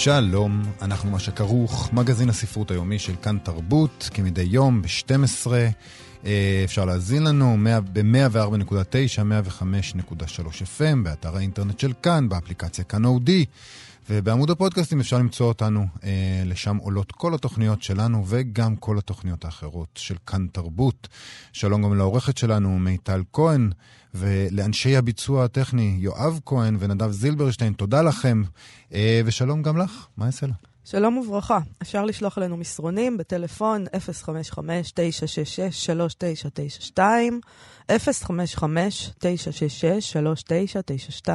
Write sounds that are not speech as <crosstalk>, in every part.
שלום, אנחנו מה שכרוך, מגזין הספרות היומי של כאן תרבות, כמדי יום ב-12. אה, אפשר להזין לנו ב-104.9, 105.3 FM, באתר האינטרנט של כאן, באפליקציה כאן אודי. ובעמוד הפודקאסטים אפשר למצוא אותנו, אה, לשם עולות כל התוכניות שלנו וגם כל התוכניות האחרות של כאן תרבות. שלום גם לעורכת שלנו, מיטל כהן, ולאנשי הביצוע הטכני, יואב כהן ונדב זילברשטיין, תודה לכם, אה, ושלום גם לך, מה יעשה לה? שלום וברכה. אפשר לשלוח אלינו מסרונים בטלפון 055-966-3992, 055-966-3992.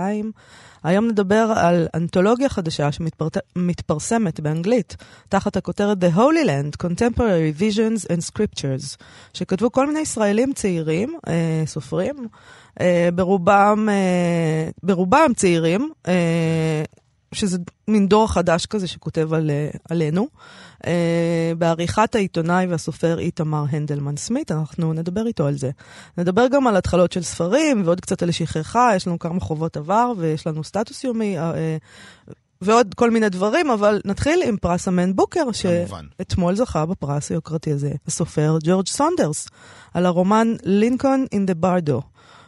היום נדבר על אנתולוגיה חדשה שמתפרסמת באנגלית, תחת הכותרת The Holy Land, Contemporary Visions and Scriptures, שכתבו כל מיני ישראלים צעירים, אה, סופרים, אה, ברובם, אה, ברובם צעירים, אה, שזה מין דור חדש כזה שכותב על, עלינו. אה, בעריכת העיתונאי והסופר איתמר הנדלמן סמית, אנחנו נדבר איתו על זה. נדבר גם על התחלות של ספרים ועוד קצת על שכחה, יש לנו כמה חובות עבר ויש לנו סטטוס יומי. אה, ועוד כל מיני דברים, אבל נתחיל עם פרס המן בוקר, שאתמול זכה בפרס היוקרתי הזה, הסופר ג'ורג' סונדרס, על הרומן Lincoln in the Bardo,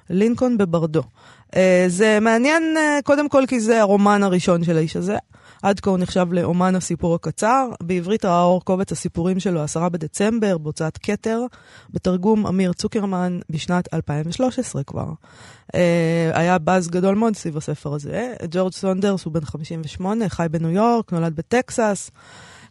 לינקון בברדו. אה, זה מעניין אה, קודם כל כי זה הרומן הראשון של האיש הזה. עד כה הוא נחשב לאומן הסיפור הקצר. בעברית ראה אור קובץ הסיפורים שלו, עשרה בדצמבר, בהוצאת כתר, בתרגום אמיר צוקרמן בשנת 2013 כבר. Uh, היה באז גדול מאוד סביב הספר הזה. ג'ורג' סונדרס הוא בן 58, חי בניו יורק, נולד בטקסס.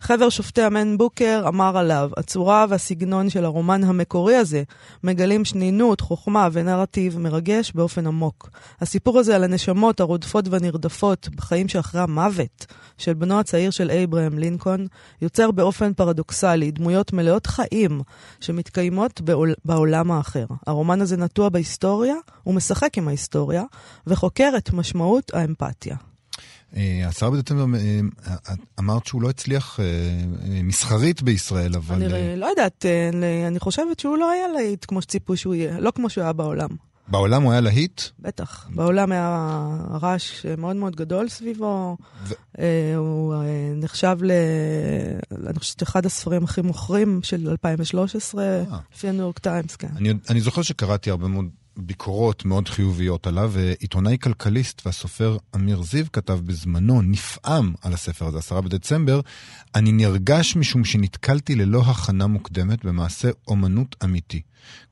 חבר שופטי המן בוקר אמר עליו, הצורה והסגנון של הרומן המקורי הזה מגלים שנינות, חוכמה ונרטיב מרגש באופן עמוק. הסיפור הזה על הנשמות הרודפות והנרדפות בחיים שאחרי המוות של בנו הצעיר של אייברהם לינקולן, יוצר באופן פרדוקסלי דמויות מלאות חיים שמתקיימות בעול, בעולם האחר. הרומן הזה נטוע בהיסטוריה, הוא משחק עם ההיסטוריה, וחוקר את משמעות האמפתיה. עשרה בדצמבר, אה, אמרת שהוא לא הצליח אה, מסחרית בישראל, אבל... אני אה, לא יודעת, אני חושבת שהוא לא היה להיט כמו שציפו שהוא יהיה, לא כמו שהוא היה בעולם. בעולם הוא היה להיט? בטח. בעולם היה רעש מאוד מאוד גדול סביבו. ו... הוא נחשב ל... אני חושבת אחד הספרים הכי מוכרים של 2013, לפי הניו יורק טיימס, כן. אני, אני זוכר שקראתי הרבה מאוד ביקורות מאוד חיוביות עליו, ועיתונאי כלכליסט והסופר אמיר זיו כתב בזמנו, נפעם על הספר הזה, עשרה בדצמבר, אני נרגש משום שנתקלתי ללא הכנה מוקדמת במעשה אומנות אמיתי.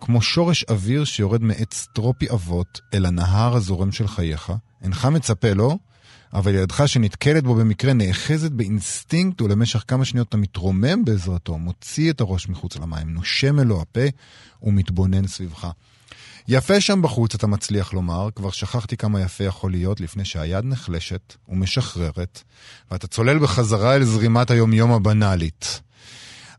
כמו שורש אוויר שיורד מעץ טרופי עבות אל הנהר הזורם של חייך, אינך מצפה לו, אבל ידך שנתקלת בו במקרה נאחזת באינסטינקט ולמשך כמה שניות אתה מתרומם בעזרתו, מוציא את הראש מחוץ למים, נושם מלוא הפה ומתבונן סביבך. יפה שם בחוץ, אתה מצליח לומר, כבר שכחתי כמה יפה יכול להיות לפני שהיד נחלשת ומשחררת, ואתה צולל בחזרה אל זרימת היומיום הבנאלית.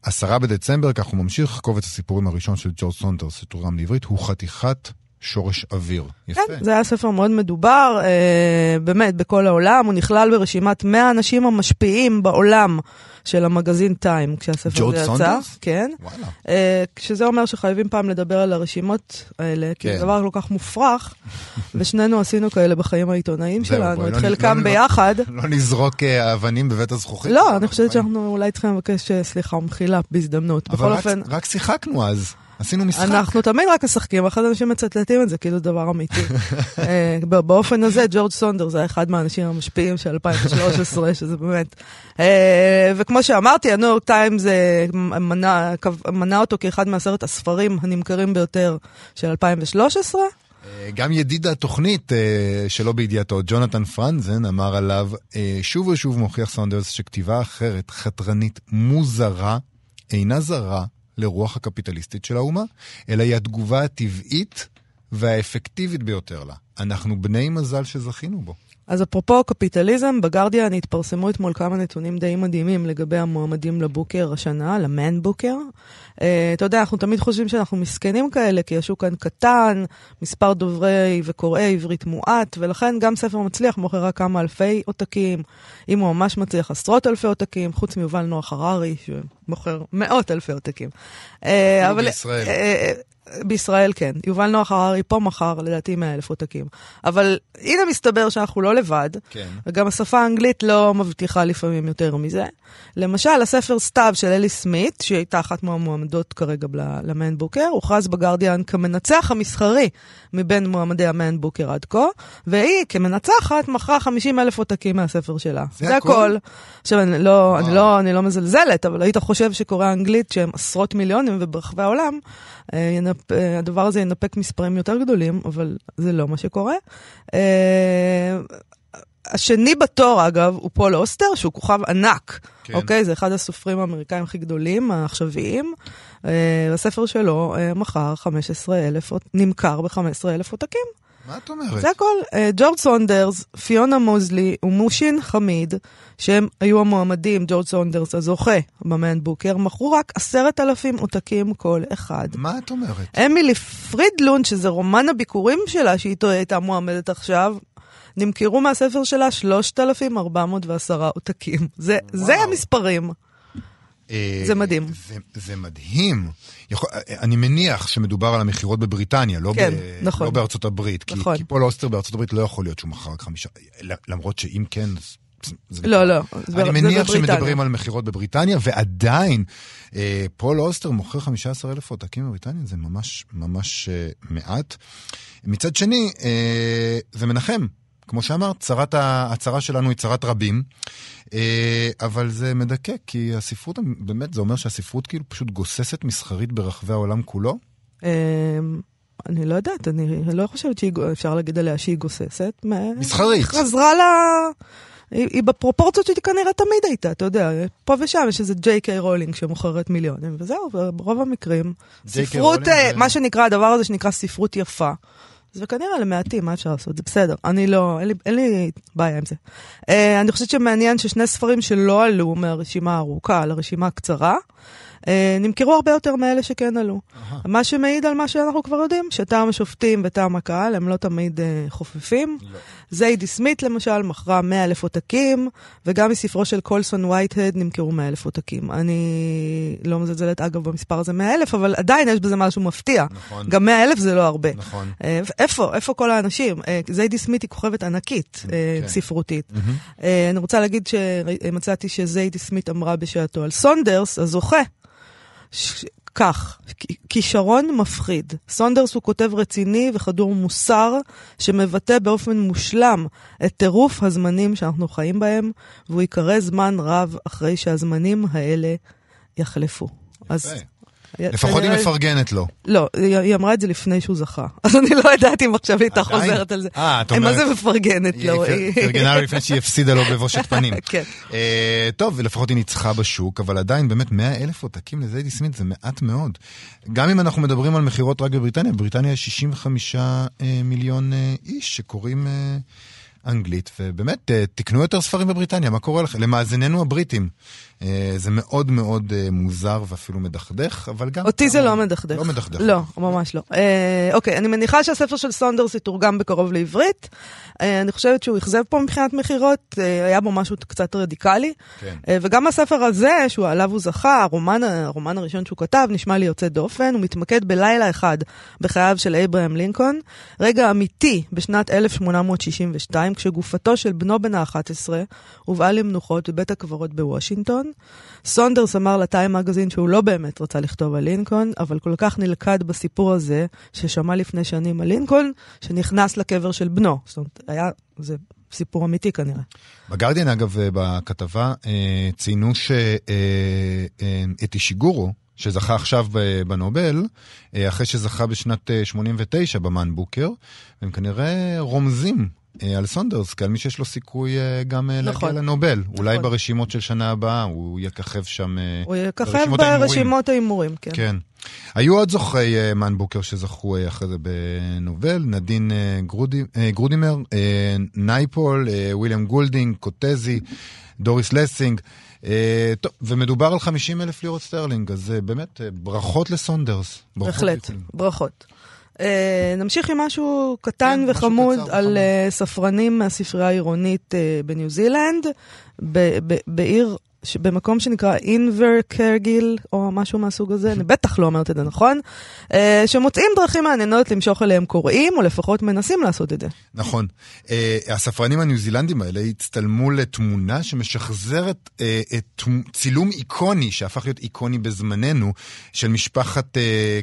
עשרה בדצמבר, כך הוא ממשיך, קובץ הסיפורים הראשון של ג'ורג' סונדרס שתורגם לעברית, הוא חתיכת שורש אוויר. יפה. כן, זה היה ספר מאוד מדובר, אה, באמת, בכל העולם. הוא נכלל ברשימת 100 האנשים המשפיעים בעולם של המגזין טיים, כשהספר הזה יצא. ג'ורג' סונדרס? כן. וואלה. אה, שזה אומר שחייבים פעם לדבר על הרשימות האלה, כי כן. זה דבר כל כך מופרך, <laughs> ושנינו עשינו כאלה בחיים העיתונאיים שלנו, את לא חלקם לא, ביחד. לא נזרוק אה, אבנים בבית הזכוכית. לא, אני חושבת שאנחנו אולי צריכים לבקש אה, סליחה ומחילה בהזדמנות. אבל רק, אופן... רק שיחקנו אז. עשינו משחק. אנחנו תמיד רק משחקים, ואחרי אנשים מצטטים את זה כאילו דבר אמיתי. <laughs> אה, באופן הזה, ג'ורג' סונדר זה אחד מהאנשים המשפיעים של 2013, <laughs> שזה באמת... אה, וכמו שאמרתי, הניו יורק טיימס מנה, מנה אותו כאחד מעשרת הספרים הנמכרים ביותר של 2013. אה, גם ידיד התוכנית שלא בידיעתו, ג'ונתן פרנזן, אמר עליו, שוב ושוב מוכיח סונדרס שכתיבה אחרת, חתרנית, מוזרה, אינה זרה לרוח הקפיטליסטית של האומה, אלא היא התגובה הטבעית והאפקטיבית ביותר לה. אנחנו בני מזל שזכינו בו. אז אפרופו קפיטליזם, בגרדיאן התפרסמו אתמול כמה נתונים די מדהימים לגבי המועמדים לבוקר השנה, למן בוקר. Uh, אתה יודע, אנחנו תמיד חושבים שאנחנו מסכנים כאלה, כי השוק כאן קטן, מספר דוברי וקוראי עברית מועט, ולכן גם ספר מצליח מוכר רק כמה אלפי עותקים, אם הוא ממש מצליח עשרות אלפי עותקים, חוץ מיובל נוח הררי, שמוכר מאות אלפי עותקים. Uh, אבל... בישראל. Uh, בישראל כן. יובל נוח הררי פה מחר, לדעתי 100 אלף עותקים. אבל הנה מסתבר שאנחנו לא לבד, כן. וגם השפה האנגלית לא מבטיחה לפעמים יותר מזה. למשל, הספר סתיו של אלי סמית, שהיא הייתה אחת מהמועמדות כרגע למיין בוקר, הוכרז בגרדיאן כמנצח המסחרי מבין מועמדי המיין בוקר עד כה, והיא כמנצחת מכרה 50 אלף עותקים מהספר שלה. זה, זה הכל. עכשיו, אני לא, אני, לא, אני לא מזלזלת, אבל היית חושב שקוראי אנגלית, שהם עשרות מיליונים וברחבי העולם, אה, ינפ... אה, הדבר הזה ינפק מספרים יותר גדולים, אבל זה לא מה שקורה. אה, השני בתור, אגב, הוא פול אוסטר, שהוא כוכב ענק. כן. אוקיי? זה אחד הסופרים האמריקאים הכי גדולים, העכשוויים. הספר שלו מכר 15 אלף, נמכר ב-15 אלף עותקים. מה את אומרת? זה הכל. אה, ג'ורג' סונדרס, פיונה מוזלי ומוהסין חמיד, שהם היו המועמדים, ג'ורג' סונדרס הזוכה במן בוקר, מכרו רק עשרת אלפים עותקים כל אחד. מה את אומרת? אמילי פרידלונד, שזה רומן הביכורים שלה, שאיתו היא הייתה מועמדת עכשיו, נמכרו מהספר שלה 3,410 עותקים. זה, זה המספרים. אה, זה מדהים. זה, זה מדהים. יכול, אני מניח שמדובר על המכירות בבריטניה, לא, כן, ב, נכון. לא בארצות הברית. נכון. כי, כי פול אוסטר בארצות הברית לא יכול להיות שהוא מכר רק חמישה, למרות שאם כן... זה לא, לא. אני מניח שמדברים על מכירות בבריטניה, ועדיין אה, פול אוסטר מוכר 15 אלף עותקים בבריטניה, זה ממש ממש אה, מעט. מצד שני, אה, זה מנחם. כמו שאמרת, צרת ה-, הצרה שלנו היא צרת רבים, אה, אבל זה מדכא, כי הספרות, באמת, זה אומר שהספרות כאילו פשוט גוססת מסחרית ברחבי העולם כולו? אמ, אני לא יודעת, אני לא חושבת שאפשר להגיד עליה שהיא גוססת. מסחרית. חזרה ל... היא, היא בפרופורציות שהיא כנראה תמיד הייתה, אתה יודע, פה ושם יש איזה ג'יי קיי רולינג שמוכרת מיליונים, וזהו, ברוב המקרים. ספרות, אה, מה שנקרא, הדבר הזה שנקרא ספרות יפה. זה כנראה למעטים, מה אפשר לעשות? זה בסדר. אני לא, אין לי, אין לי בעיה עם זה. Uh, אני חושבת שמעניין ששני ספרים שלא עלו מהרשימה הארוכה לרשימה הקצרה, נמכרו הרבה יותר מאלה שכן עלו. Aha. מה שמעיד על מה שאנחנו כבר יודעים, שטעם השופטים וטעם הקהל הם לא תמיד uh, חופפים. לא. זיידי סמית למשל מכרה 100 אלף עותקים, וגם מספרו של קולסון וייטהד נמכרו 100 אלף עותקים. אני לא מזלזלת אגב במספר הזה 100 אלף, אבל עדיין יש בזה משהו מפתיע. נכון. גם 100 אלף זה לא הרבה. נכון. איפה, איפה כל האנשים? זיידי סמית היא כוכבת ענקית, כן. ספרותית. Mm-hmm. אני רוצה להגיד שמצאתי שזיידי סמית אמרה בשעתו על סונדרס, הזוכה. כך, כישרון מפחיד. סונדרס הוא כותב רציני וחדור מוסר, שמבטא באופן מושלם את טירוף הזמנים שאנחנו חיים בהם, והוא ייקרא זמן רב אחרי שהזמנים האלה יחלפו. יפה. אז לפחות היא מפרגנת לו. לא, היא אמרה את זה לפני שהוא זכה. <laughs> אז אני לא יודעת אם עכשיו היא הייתה חוזרת על זה. אה, את אומרת... מה זה מפרגנת לו? היא פרגנה לו לפני שהיא הפסידה לו בבושת פנים. <laughs> כן. אה, טוב, לפחות היא ניצחה בשוק, אבל עדיין באמת 100 אלף עותקים לזיידי סמית זה מעט מאוד. גם אם אנחנו מדברים על מכירות רק בבריטניה, בבריטניה יש 65 אה, מיליון אה, איש שקוראים... אנגלית, ובאמת, תקנו יותר ספרים בבריטניה, מה קורה לכם? למאזיננו הבריטים. אה, זה מאוד מאוד אה, מוזר ואפילו מדכדך, אבל גם... אותי זה לא מדכדך. לא מדכדך. לא, ממש לא. אה, אוקיי, אני מניחה שהספר של סונדרס יתורגם בקרוב לעברית. אני חושבת שהוא אכזב פה מבחינת מכירות, היה בו משהו קצת רדיקלי. כן. וגם הספר הזה, שעליו הוא זכה, הרומן, הרומן הראשון שהוא כתב, נשמע לי יוצא דופן. הוא מתמקד בלילה אחד בחייו של אברהם לינקולן, רגע אמיתי בשנת 1862, כשגופתו של בנו בן ה-11 הובאה למנוחות בבית הקברות בוושינגטון. סונדרס אמר לטיים מגזין שהוא לא באמת רצה לכתוב על לינקולן, אבל כל כך נלכד בסיפור הזה, ששמע לפני שנים על לינקולן, שנכנס לקבר של בנו. זאת אומרת, היה, זה סיפור אמיתי כנראה. בגרדיאן, אגב, אה, בכתבה, אה, ציינו שאת אה, אישיגורו, שזכה עכשיו בנובל, אחרי שזכה בשנת 89 במן בוקר, הם כנראה רומזים על סונדרס כעל מי שיש לו סיכוי אה, גם אה, נכון. להגיע לנובל. אולי נכון. ברשימות של שנה הבאה הוא יככב שם אה, הוא יככב ברשימות ההימורים. כן. כן. היו עוד זוכי אה, מן בוקר שזכו אה, אחרי זה בנובל, נדין אה, גורדי, אה, גורדימר, אה, נייפול, אה, וויליאם גולדינג, קוטזי, דוריס לסינג. אה, טוב, ומדובר על 50 אלף לירות סטרלינג, אז אה, באמת, אה, ברכות לסונדרס. ברכות בהחלט. ברכות. אה, נמשיך עם משהו קטן כן, משהו וחמוד קצר על וחמוד. אה, ספרנים מהספרייה העירונית אה, בניו זילנד, ב- ב- בעיר, במקום שנקרא אינבר קרגיל, או משהו מהסוג הזה, אני בטח לא אומרת את זה נכון, אה, שמוצאים דרכים מעניינות למשוך אליהם קוראים, או לפחות מנסים לעשות את זה. נכון. אה, הספרנים הניו זילנדים האלה הצטלמו לתמונה שמשחזרת אה, את צילום איקוני, שהפך להיות איקוני בזמננו, של משפחת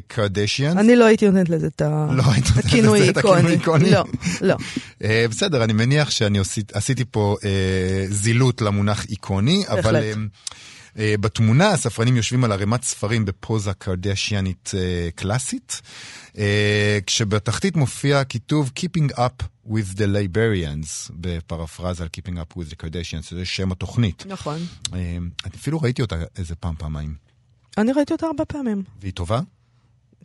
קרדשיאנס. אני לא הייתי נותנת לזה את לא הכינוי איקוני. לא, לא. בסדר, אני מניח שאני עשית, עשיתי פה זילות למונח איקוני, אבל בתמונה הספרנים יושבים על ערימת ספרים בפוזה קרדשיאנית אה, קלאסית, אה, כשבתחתית מופיע הכיתוב Keeping up with the Liberians, בפרפרזה על Keeping up with the Kardashians, זה שם התוכנית. נכון. אה, אפילו ראיתי אותה איזה פעם, פעמיים. אני ראיתי אותה הרבה פעמים. והיא טובה?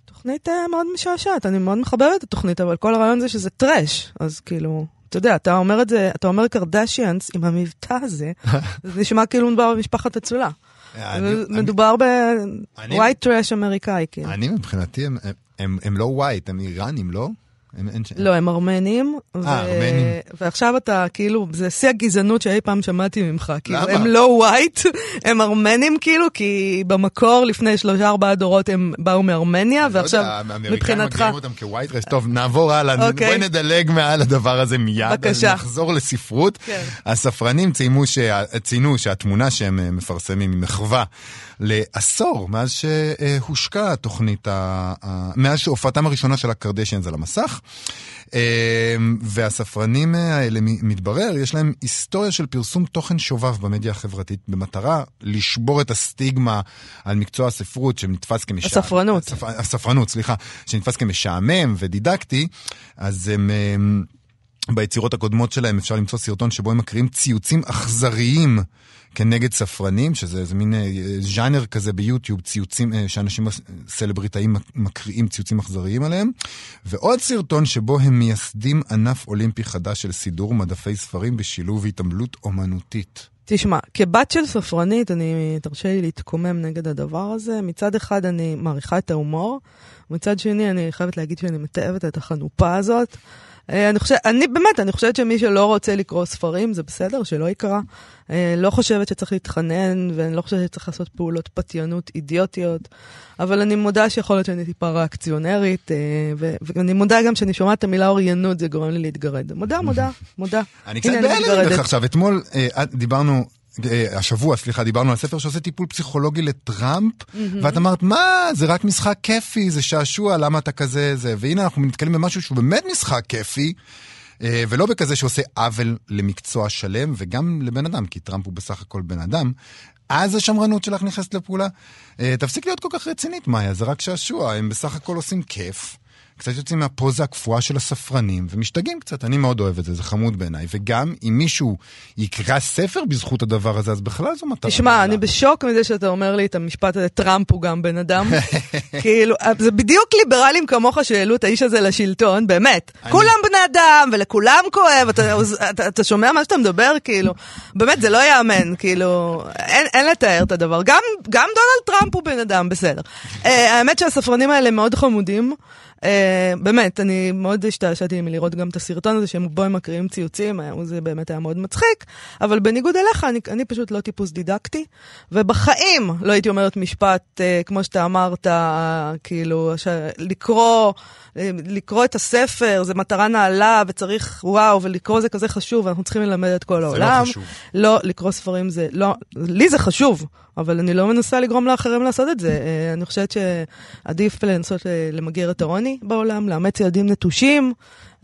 תוכנית אה, מאוד משעשעת, אני מאוד מחבבת את התוכנית, אבל כל הרעיון זה שזה trash, אז כאילו, אתה יודע, אתה אומר את זה, אתה אומר קרדשיאנס עם המבטא הזה, <laughs> זה נשמע כאילו מדובר במשפחת אצולה. מדובר ב white trash אמריקאי, כאילו. אני מבחינתי, הם לא white, הם איראנים, לא? הם, ש- לא, הם ארמנים. ו- ארמנים. ועכשיו אתה, כאילו, זה שיא הגזענות שאי פעם שמעתי ממך. כאילו, למה? הם לא ווייט, <laughs> הם ארמנים כאילו, כי במקור לפני שלושה ארבעה דורות הם באו מארמניה, אני לא ועכשיו, יודע, האמריקאים מבחינתך... מגדירים אותם כווייט. טוב, נעבור הלאה, אוקיי. בואי נדלג מעל הדבר הזה מיד. בבקשה. נחזור לספרות. כן. הספרנים ציינו, שה, ציינו שהתמונה שהם אה, מפרסמים היא מחווה לעשור מאז שהושקה התוכנית, ה, מאז שהופעתם הראשונה של הקרדשיאנס על המסך. אה, והספרנים האלה, מ- מתברר, יש להם היסטוריה של פרסום תוכן שובב במדיה החברתית, במטרה לשבור את הסטיגמה על מקצוע הספרות שנתפס כמשעמם. הספרנות. הספ... הספרנות, סליחה, שנתפס כמשעמם ודידקטי, אז הם... ביצירות הקודמות שלהם אפשר למצוא סרטון שבו הם מקריאים ציוצים אכזריים כנגד ספרנים, שזה איזה מין אה, ז'אנר כזה ביוטיוב, ציוצים אה, שאנשים אה, סלבריטאים מקריאים ציוצים אכזריים עליהם. ועוד סרטון שבו הם מייסדים ענף אולימפי חדש של סידור מדפי ספרים בשילוב התעמלות אומנותית. תשמע, כבת של ספרנית, אני, תרשה לי להתקומם נגד הדבר הזה. מצד אחד אני מעריכה את ההומור, מצד שני אני חייבת להגיד שאני מתעבת את החנופה הזאת. אה, אני חושבת, אני באמת, אני חושבת שמי שלא רוצה לקרוא ספרים, זה בסדר, שלא יקרא. אה, לא חושבת שצריך להתחנן, ואני לא חושבת שצריך לעשות פעולות פתיונות אידיוטיות, אבל אני מודה שיכול להיות שאני טיפה ריאקציונרית, אה, ו- ואני מודה גם שאני שומעת את המילה אוריינות, זה גורם לי להתגרד. מודה, מודה, מודה. אני קצת בהלם. ממך עכשיו. אתמול דיברנו, השבוע, סליחה, דיברנו על ספר שעושה טיפול פסיכולוגי לטראמפ, ואת אמרת, מה, זה רק משחק כיפי, זה שעשוע, למה אתה כזה, זה... והנה אנחנו נתקלים במשהו שהוא באמת משחק כיפי. אה, ולא בכזה שעושה עוול למקצוע שלם וגם לבן אדם, כי טראמפ הוא בסך הכל בן אדם. אז השמרנות שלך נכנסת לפעולה. אה, תפסיק להיות כל כך רצינית, מאיה, זה רק שעשוע, הם בסך הכל עושים כיף. קצת יוצאים מהפוזה הקפואה של הספרנים ומשתגעים קצת, אני מאוד אוהב את זה, זה חמוד בעיניי. וגם אם מישהו יקרא ספר בזכות הדבר הזה, אז בכלל זו מטרה. תשמע. אני בשוק מזה שאתה אומר לי את המשפט הזה, טראמפ הוא גם בן אדם. <laughs> כאילו, זה בדיוק ליברלים כמוך שהעלו את האיש הזה לשלטון, באמת. אני- כולם בני אדם, ולכולם כואב, אתה, אתה, אתה שומע מה שאתה מדבר, כאילו, באמת, זה לא ייאמן, כאילו, אין, אין לתאר את הדבר. גם, גם דונלד טראמפ הוא בן אדם, בסדר. Uh, האמת שהספרנים האלה מאוד חמודים. Uh, באמת, אני מאוד השתעשעתי מלראות גם את הסרטון הזה שבו הם מקריאים ציוצים, היה- זה באמת היה מאוד מצחיק, אבל בניגוד אליך, אני, אני פשוט לא טיפוס דידקטי, ובחיים לא הייתי אומרת משפט, uh, כמו שאתה אמרת, כאילו, ש... לקרוא, לקרוא את הספר, זה מטרה נעלה, וצריך, וואו, ולקרוא זה כזה חשוב, ואנחנו צריכים ללמד את כל זה לא העולם. חשוב. לא, לקרוא ספרים זה לא, לי זה חשוב, אבל אני לא מנסה לגרום לאחרים לעשות את זה. אה, אני חושבת שעדיף לנסות אה, למגר את העוני בעולם, לאמץ ילדים נטושים,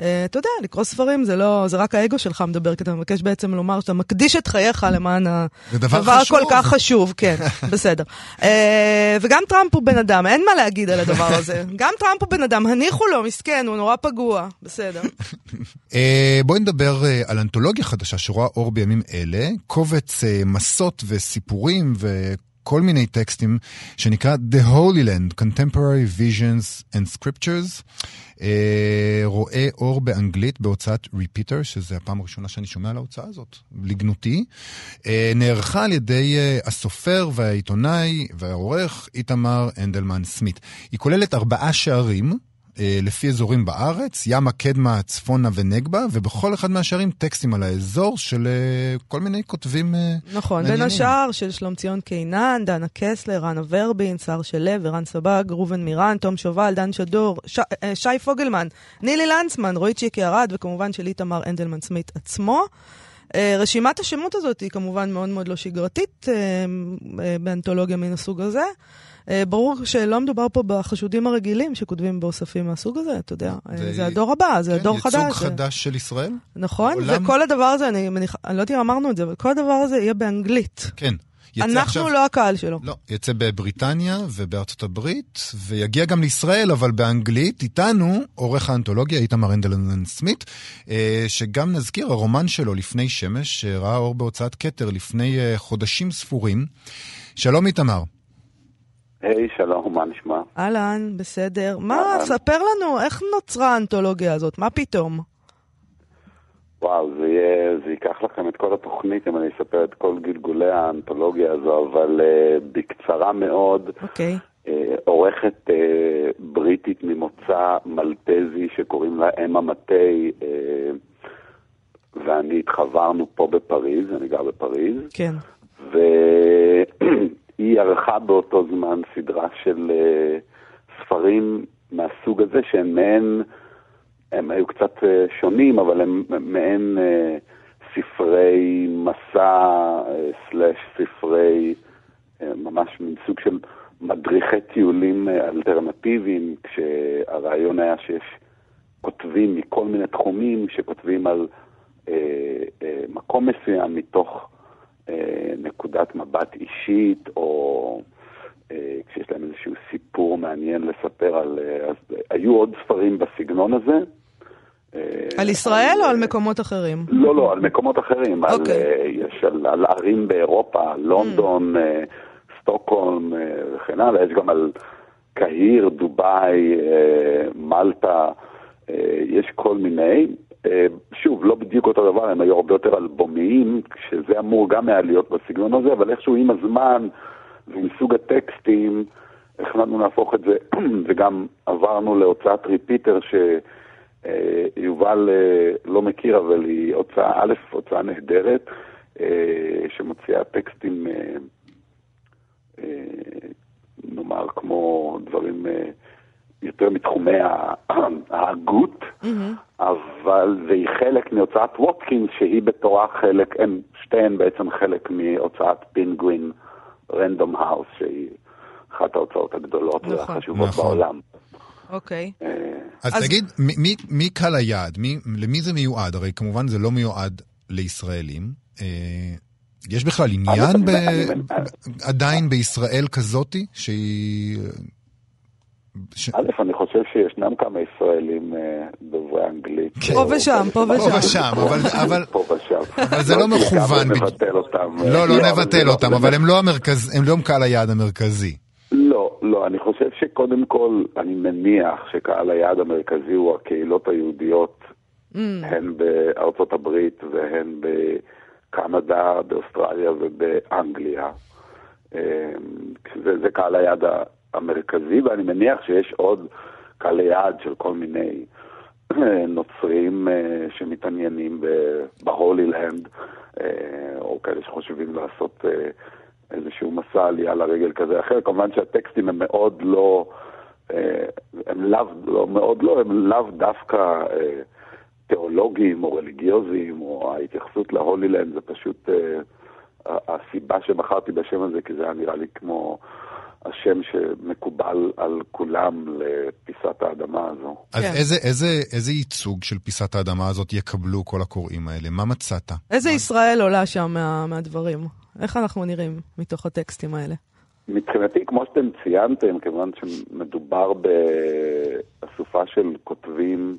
אה, אתה יודע, לקרוא ספרים זה לא, זה רק האגו שלך מדבר, כי אתה מבקש בעצם לומר שאתה מקדיש את חייך למען הדבר כל כך חשוב, כן, <laughs> בסדר. וגם טראמפ הוא בן אדם, אין מה להגיד על הדבר <laughs> הזה. גם טראמפ הוא בן אדם, הניחו לו, מסכן, הוא נורא פגוע, בסדר. <laughs> בואי נדבר על אנתולוגיה חדשה שרואה אור בימים אלה, קובץ מסות וסיפורים ו... כל מיני טקסטים שנקרא The Holy Land, Contemporary Visions and Scriptures, אה, רואה אור באנגלית בהוצאת Repeater, שזה הפעם הראשונה שאני שומע על ההוצאה הזאת, לגנותי. אה, נערכה על ידי אה, הסופר והעיתונאי והעורך איתמר אנדלמן סמית. היא כוללת ארבעה שערים. אה, לפי אזורים בארץ, ימה, קדמה, צפונה ונגבה, ובכל אחד מהשערים טקסטים על האזור של אה, כל מיני כותבים אה, נכון, מעניינים. בין השאר של שלומציון קינן, דנה קסלר, רנה ורבין, שר שלו, ערן סבג, ראובן מירן, תום שובל, דן שדור, ש... שי פוגלמן, נילי לנצמן, רועי צ'יקי ארד, וכמובן של איתמר אנדלמן סמית עצמו. רשימת השמות הזאת היא כמובן מאוד מאוד לא שגרתית באנתולוגיה מן הסוג הזה. אה, ברור שלא מדובר פה בחשודים הרגילים שכותבים באוספים מהסוג הזה, אתה יודע. אה, זה, זה הדור הבא, זה כן, הדור חדש. ייצוג חדש של ישראל. נכון, עולם... וכל הדבר הזה, אני מניחה, אני לא יודעת אם אמרנו את זה, אבל כל הדבר הזה יהיה באנגלית. כן. אנחנו עכשיו... לא הקהל שלו. לא, יצא בבריטניה ובארצות הברית, ויגיע גם לישראל, אבל באנגלית. איתנו עורך האנתולוגיה איתמר הנדלן סמית, אה, שגם נזכיר, הרומן שלו, לפני שמש, ראה אור בהוצאת כתר לפני חודשים ספורים. שלום איתמר. היי, שלום, מה נשמע? אהלן, בסדר. מה, ספר לנו, איך נוצרה האנתולוגיה הזאת? מה פתאום? וואו, זה, יהיה, זה ייקח לכם את כל התוכנית אם אני אספר את כל גלגולי האנתולוגיה הזו, אבל uh, בקצרה מאוד, okay. אוקיי. uh, עורכת uh, בריטית ממוצא מלטזי שקוראים לה אמה מטה, uh, ואני התחברנו פה בפריז, אני גר בפריז. כן. ו... <clears throat> היא ערכה באותו זמן סדרה של uh, ספרים מהסוג הזה, שהם מעין, הם היו קצת uh, שונים, אבל הם מעין uh, ספרי מסע, סלאש ספרי, ממש מין סוג של מדריכי טיולים אלטרנטיביים, כשהרעיון היה שיש כותבים מכל מיני תחומים שכותבים על uh, uh, מקום מסוים מתוך אה, נקודת מבט אישית, או אה, כשיש להם איזשהו סיפור מעניין לספר על... אה, אז היו עוד ספרים בסגנון הזה. על ישראל או על מקומות אחרים? לא, לא, על מקומות אחרים. אוקיי. יש על, ערים באירופה, לונדון, mm. סטוקהולם וכן הלאה. יש גם על קהיר, דובאי, מלטה, יש כל מיני. אה, שוב, לא בדיוק אותו דבר, הם היו הרבה יותר אלבומיים, שזה אמור גם היה להיות בסגנון הזה, אבל איכשהו עם הזמן ועם סוג הטקסטים, החלטנו להפוך את זה, <clears throat> וגם עברנו להוצאת ריפיטר שיובל אה, לא מכיר, אבל היא הוצאה, א', הוצאה נהדרת, אה, שמוציאה טקסטים, נאמר, כמו דברים... יותר מתחומי <clears throat> ההגות, אמ-המ. אבל והיא חלק מהוצאת ווטקינס, שהיא בתורה חלק, הן שתיהן בעצם חלק מהוצאת פינגווין רנדום האוס, שהיא אחת ההוצאות הגדולות נכון. והחשובות נכון. בעולם. אוקיי. אוקיי. אה, אז, אז תגיד, מי, מי קהל היעד? מי, למי זה מיועד? הרי כמובן זה לא מיועד לישראלים. אה, יש בכלל עניין ב... עדיין בישראל כזאתי, שהיא ש... א', אני חושב שישנם כמה ישראלים אה, דוברי אנגלית. כן. פה ושם, פה ושם. פה ושם, <laughs> אבל... פה ושם. אבל זה לא מכוון. נבטל אותם. לא, לא, לא נבטל אותם, אבל הם לא הם לא קהל היעד המרכזי. לא, לא, אני חושב שקודם כל, אני מניח שקהל היעד המרכזי הוא הקהילות היהודיות, mm. הן בארצות הברית והן בקנדה, באוסטרליה ובאנגליה. אה, זה קהל היעד המרכזי, ואני מניח שיש עוד קהלי יעד של כל מיני אה, נוצרים אה, שמתעניינים בהולי לנד, אה, או כאלה שחושבים לעשות איזשהו מסע עלייה לרגל כזה אחר. כמובן שהטקסטים הם מאוד לא, הם לאו, לא, מאוד לא, הם לאו דווקא תיאולוגיים או רליגיוזיים, או ההתייחסות להולי לנד זה פשוט הסיבה שבחרתי בשם הזה, כי זה היה נראה לי כמו... השם שמקובל על כולם לפסקי פיסת האדמה הזו. אז כן. איזה, איזה, איזה ייצוג של פיסת האדמה הזאת יקבלו כל הקוראים האלה? מה מצאת? איזה מה... ישראל עולה שם מה, מהדברים? איך אנחנו נראים מתוך הטקסטים האלה? מבחינתי, כמו שאתם ציינתם, כיוון שמדובר באסופה של כותבים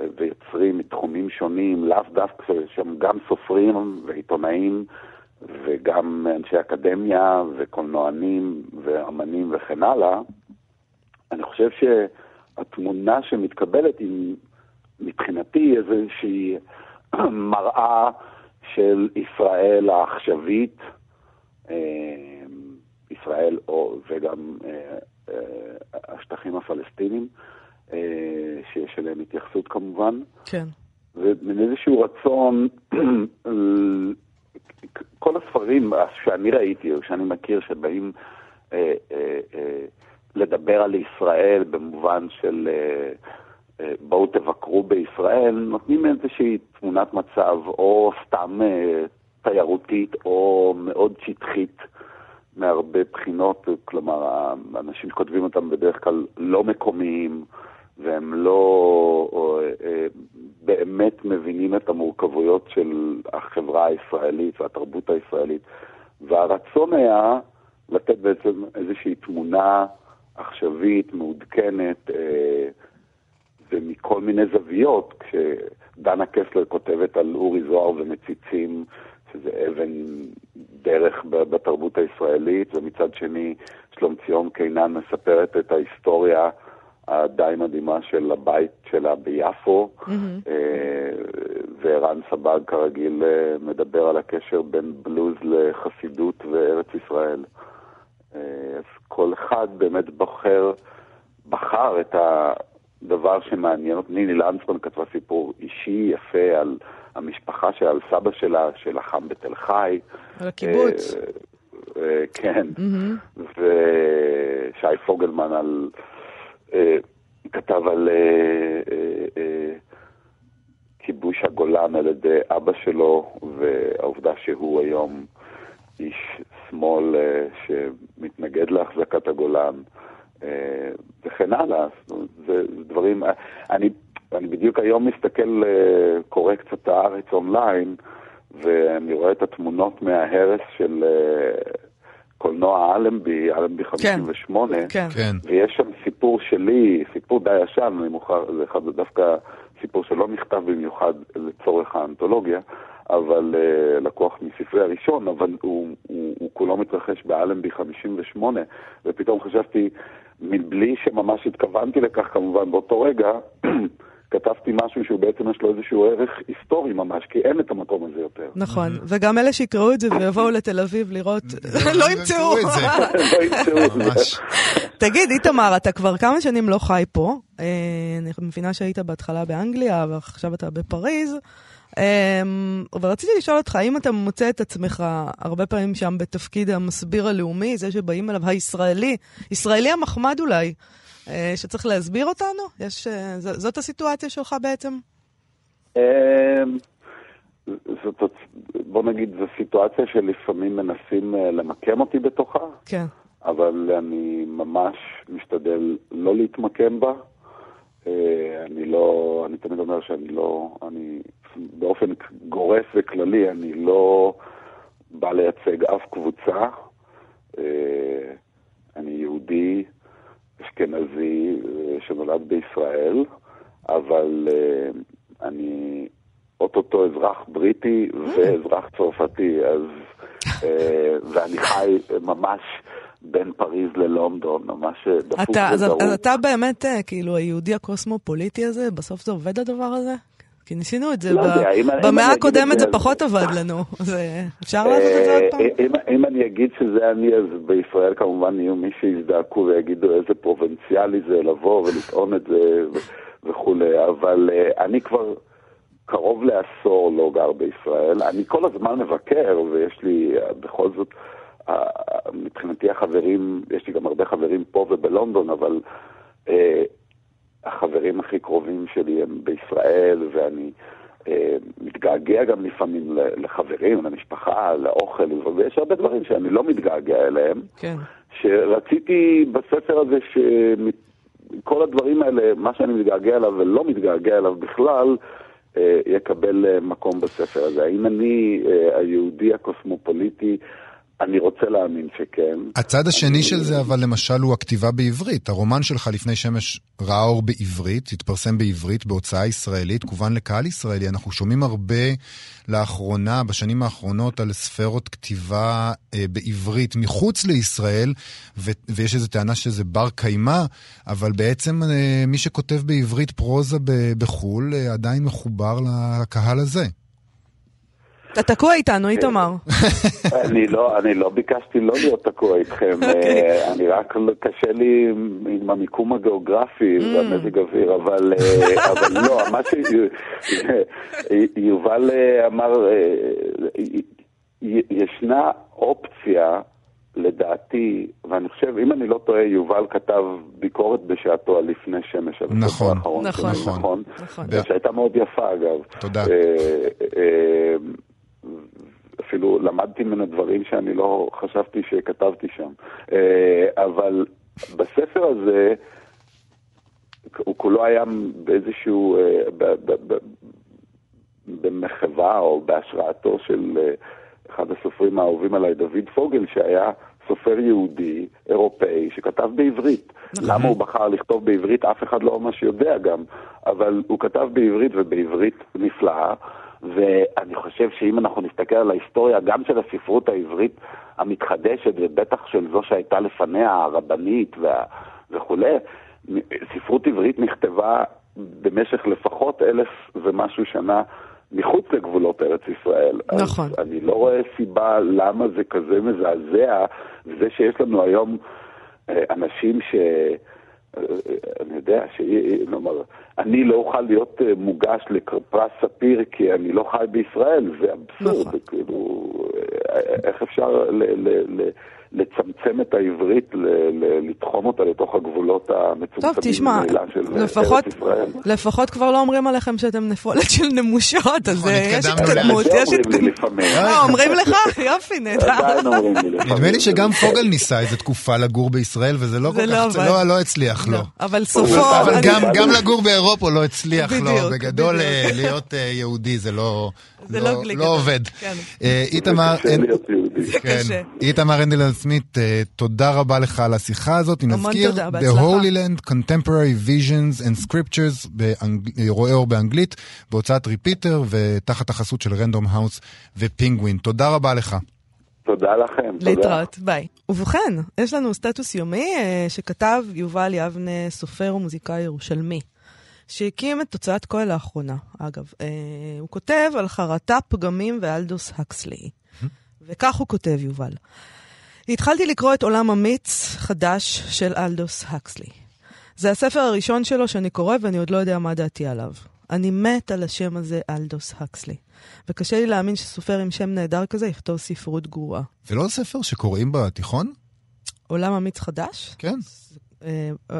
אה, ויוצרים מתחומים שונים, לאו דווקא שם גם סופרים ועיתונאים וגם אנשי אקדמיה וקולנוענים ואמנים וכן הלאה, אני חושב שהתמונה שמתקבלת היא מבחינתי איזושהי <clears throat> מראה של ישראל העכשווית, אה, ישראל או, וגם אה, אה, השטחים הפלסטינים, שיש אליהם התייחסות כמובן. כן. ומין איזשהו רצון, <clears throat> כל הספרים שאני ראיתי או שאני מכיר שבאים אה, אה, אה, לדבר על ישראל במובן של אה, אה, בואו תבקרו בישראל, נותנים איזושהי תמונת מצב או סתם אה, תיירותית או מאוד שטחית מהרבה בחינות, כלומר האנשים שכותבים אותם בדרך כלל לא מקומיים והם לא אה, באמת מבינים את המורכבויות של החברה הישראלית והתרבות הישראלית. והרצון היה לתת בעצם איזושהי תמונה עכשווית, מעודכנת, אה, ומכל מיני זוויות. כשדנה קסלר כותבת על אורי זוהר ומציצים, שזה אבן דרך בתרבות הישראלית, ומצד שני שלום ציון קינן מספרת את ההיסטוריה הדי מדהימה של הבית שלה ביפו, mm-hmm. וערן סבג כרגיל אה, מדבר על הקשר בין בלוז לחסידות וארץ ישראל. אה, אז כל אחד באמת בוחר, בחר את הדבר שמעניין אותי. ניני לנצמן כתבה סיפור אישי יפה על המשפחה שלה, על סבא שלה, שלחם בתל חי. על הקיבוץ. כן, mm-hmm. ושי פוגלמן על... אה, כתב על אה, אה, כיבוש הגולן על ידי אבא שלו, והעובדה שהוא היום איש שמאל שמתנגד להחזקת הגולן, וכן הלאה. זה דברים... אני, אני בדיוק היום מסתכל, קורא קצת הארץ אונליין, ואני רואה את התמונות מההרס של... קולנוע אלנבי, אלנבי 58, כן, כן. ויש שם סיפור שלי, סיפור די ישן, אני מוכר, זה אחד, דווקא סיפור שלא נכתב במיוחד לצורך האנתולוגיה, אבל uh, לקוח מספרי הראשון, אבל הוא, הוא, הוא כולו מתרחש באלנבי 58, ופתאום חשבתי, מבלי שממש התכוונתי לכך כמובן באותו רגע, <clears throat> כתבתי משהו שהוא בעצם יש לו איזשהו ערך היסטורי ממש, כי אין את המקום הזה יותר. נכון, וגם אלה שיקראו את זה ויבואו לתל אביב לראות, לא <laughs> ימצאו. <laughs> לא ימצאו את זה. תגיד, איתמר, אתה כבר כמה שנים לא חי פה. אה, אני מבינה שהיית בהתחלה באנגליה, ועכשיו אתה בפריז. ורציתי לשאול אותך, האם אתה מוצא את עצמך הרבה פעמים שם בתפקיד המסביר הלאומי, זה שבאים אליו הישראלי, ישראלי המחמד אולי, אה, שצריך להסביר אותנו? יש, אה, זאת הסיטואציה שלך בעצם? אמ, זאת, בוא נגיד, זו סיטואציה שלפעמים מנסים אה, למקם אותי בתוכה. כן. אבל אני ממש משתדל לא להתמקם בה. אני לא, אני תמיד אומר שאני לא, אני באופן גורף וכללי, אני לא בא לייצג אף קבוצה. אני יהודי, אשכנזי אה, שנולד בישראל, אבל uh, אני אוטוטו אזרח בריטי ואזרח צרפתי, אז, <laughs> ואני חי ממש בין פריז ללונדון, ממש דפוק אתה, אז, אז אתה באמת, כאילו, היהודי הקוסמופוליטי הזה, בסוף זה עובד הדבר הזה? כי ניסינו את זה, לא במאה הקודמת זה פחות עבד לנו, <laughs> אפשר לעשות את זה עוד פעם? אם אני אגיד שזה אני, אז בישראל כמובן יהיו מי שיזדעקו ויגידו איזה פרובינציאלי זה לבוא ולטעון את זה וכולי, אבל אני כבר קרוב לעשור לא גר בישראל, אני כל הזמן מבקר ויש לי בכל זאת, מבחינתי החברים, יש לי גם הרבה חברים פה ובלונדון, אבל החברים הכי קרובים שלי הם בישראל, ואני אה, מתגעגע גם לפעמים לחברים, למשפחה, לאוכל, ויש הרבה דברים שאני לא מתגעגע אליהם. כן. שרציתי בספר הזה כל הדברים האלה, מה שאני מתגעגע אליו ולא מתגעגע אליו בכלל, אה, יקבל אה, מקום בספר הזה. האם אני אה, היהודי הקוסמופוליטי אני רוצה להאמין שכן. הצד השני של זה, אבל למשל, הוא הכתיבה בעברית. הרומן שלך לפני שמש ראה אור בעברית, התפרסם בעברית, בהוצאה ישראלית, כוון לקהל ישראלי. אנחנו שומעים הרבה לאחרונה, בשנים האחרונות, על ספרות כתיבה אה, בעברית מחוץ לישראל, ו- ויש איזו טענה שזה בר קיימא, אבל בעצם אה, מי שכותב בעברית פרוזה בחו"ל אה, עדיין מחובר לקהל הזה. אתה תקוע איתנו, איתמר. אני לא, אני לא ביקשתי לא להיות תקוע איתכם, <laughs> אוקיי. אה, אני רק, קשה לי עם המיקום הגיאוגרפי mm. והמזג אוויר, אבל אה, <laughs> לא, מה שיובל <laughs> אה, אמר, ישנה אופציה, לדעתי, ואני חושב, אם אני לא טועה, יובל כתב ביקורת בשעתו על לפני שמש, על נכון, נכון, נכון, נכון, שהייתה מאוד יפה אגב. תודה. אפילו למדתי ממנו דברים שאני לא חשבתי שכתבתי שם. אה, אבל בספר הזה, הוא כולו היה באיזשהו, אה, במחווה או בהשראתו של אה, אחד הסופרים האהובים עליי, דוד פוגל, שהיה סופר יהודי, אירופאי, שכתב בעברית. נכון. למה הוא בחר לכתוב בעברית, אף אחד לא ממש יודע גם, אבל הוא כתב בעברית ובעברית נפלאה. ואני חושב שאם אנחנו נסתכל על ההיסטוריה, גם של הספרות העברית המתחדשת, ובטח של זו שהייתה לפניה, הרבנית וה... וכולי, ספרות עברית נכתבה במשך לפחות אלף ומשהו שנה מחוץ לגבולות ארץ ישראל. נכון. אז אני לא רואה סיבה למה זה כזה מזעזע, וזה שיש לנו היום אה, אנשים ש... אני יודע שנאמר, אני לא אוכל להיות אה, מוגש לפרס ספיר כי אני לא חי בישראל, זה אבסורד, נכון. כאילו, אה, איך אפשר ל- ל- ל- לצמצם את העברית, לתחום אותה לתוך הגבולות המצומצמים של לפחות, ארץ ישראל. לפחות כבר לא אומרים עליכם שאתם נפולת של נמושות, אז נכון, יש התקדמות, יש התקדמות. אה, אומרים לך? יופי, נהדר. נדמה לי שגם פוגל ניסה איזה תקופה לגור בישראל, וזה לא כל לא כך, לא, לא הצליח לו. לא. אבל סופו... אבל גם לגור באירופה לא הצליח לו. בגדול אה, להיות אה, יהודי זה לא... זה לא, לא, לא עובד. כן. איתמר... כן. איתמר הנדלמן סמית, אה, תודה רבה לך על השיחה הזאת. נזכיר, The Holy Land Contemporary Visions and Scriptures, רואה אור באנגלית, בהוצאת ריפיטר ותחת החסות של רנדום האוס ופינגווין. תודה רבה לך. תודה לכם. להתראות, ביי. ובכן, יש לנו סטטוס יומי אה, שכתב יובל יבנה, סופר ומוזיקאי ירושלמי. שהקים את תוצאת כהל לאחרונה, אגב. אה, הוא כותב על חרטה, פגמים ואלדוס הקסלי. וכך הוא כותב, יובל. התחלתי לקרוא את עולם אמיץ חדש של אלדוס הקסלי. זה הספר הראשון שלו שאני קורא ואני עוד לא יודע מה דעתי עליו. אני מת על השם הזה, אלדוס הקסלי. וקשה לי להאמין שסופר עם שם נהדר כזה יכתוב ספרות גרועה. ולא ספר שקוראים בתיכון? עולם אמיץ חדש? כן. אה,